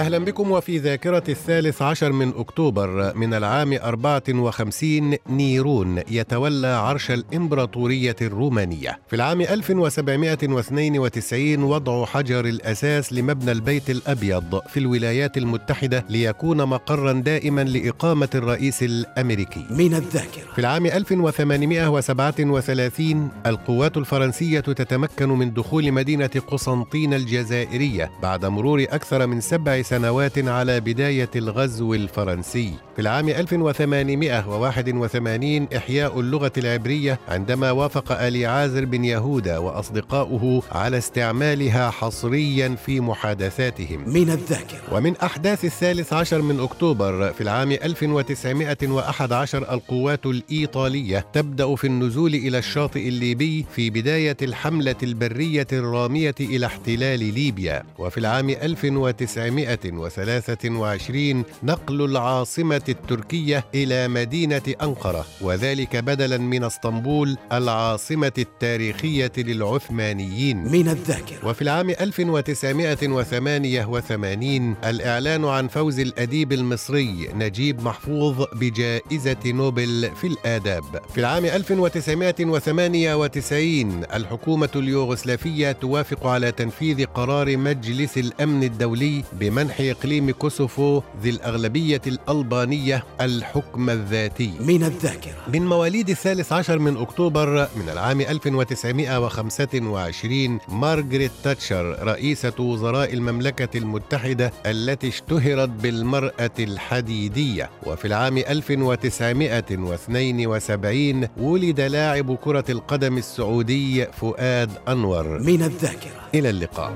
أهلا بكم وفي ذاكرة الثالث عشر من أكتوبر من العام 54 نيرون يتولى عرش الإمبراطورية الرومانية. في العام 1792 وضع حجر الأساس لمبنى البيت الأبيض في الولايات المتحدة ليكون مقرا دائما لإقامة الرئيس الأمريكي. من الذاكرة. في العام 1837 القوات الفرنسية تتمكن من دخول مدينة قسنطين الجزائرية بعد مرور أكثر من سبع سنوات على بداية الغزو الفرنسي. في العام 1881 إحياء اللغة العبرية عندما وافق آلي عازر بن يهودا وأصدقاؤه على استعمالها حصريا في محادثاتهم. من الذاكرة. ومن أحداث الثالث عشر من أكتوبر في العام 1911 القوات الإيطالية تبدأ في النزول إلى الشاطئ الليبي في بداية الحملة البرية الرامية إلى احتلال ليبيا. وفي العام 1923 نقل العاصمة التركية إلى مدينة أنقرة وذلك بدلا من اسطنبول العاصمة التاريخية للعثمانيين. من الذاكرة. وفي العام 1988 الإعلان عن فوز الأديب المصري نجيب محفوظ بجائزة نوبل في الآداب. في العام 1998 الحكومة اليوغوسلافية توافق على تنفيذ قرار مجلس الأمن الدولي بمنح إقليم كوسوفو ذي الأغلبية الألبانية الحكم الذاتي. من الذاكرة. من مواليد الثالث عشر من أكتوبر من العام 1925 مارغريت تاتشر رئيسة وزراء المملكة المتحدة التي اشتهرت بالمرأة الحديدية. وفي العام 1972 ولد لاعب كرة القدم السعودي فؤاد أنور. من الذاكرة. إلى اللقاء.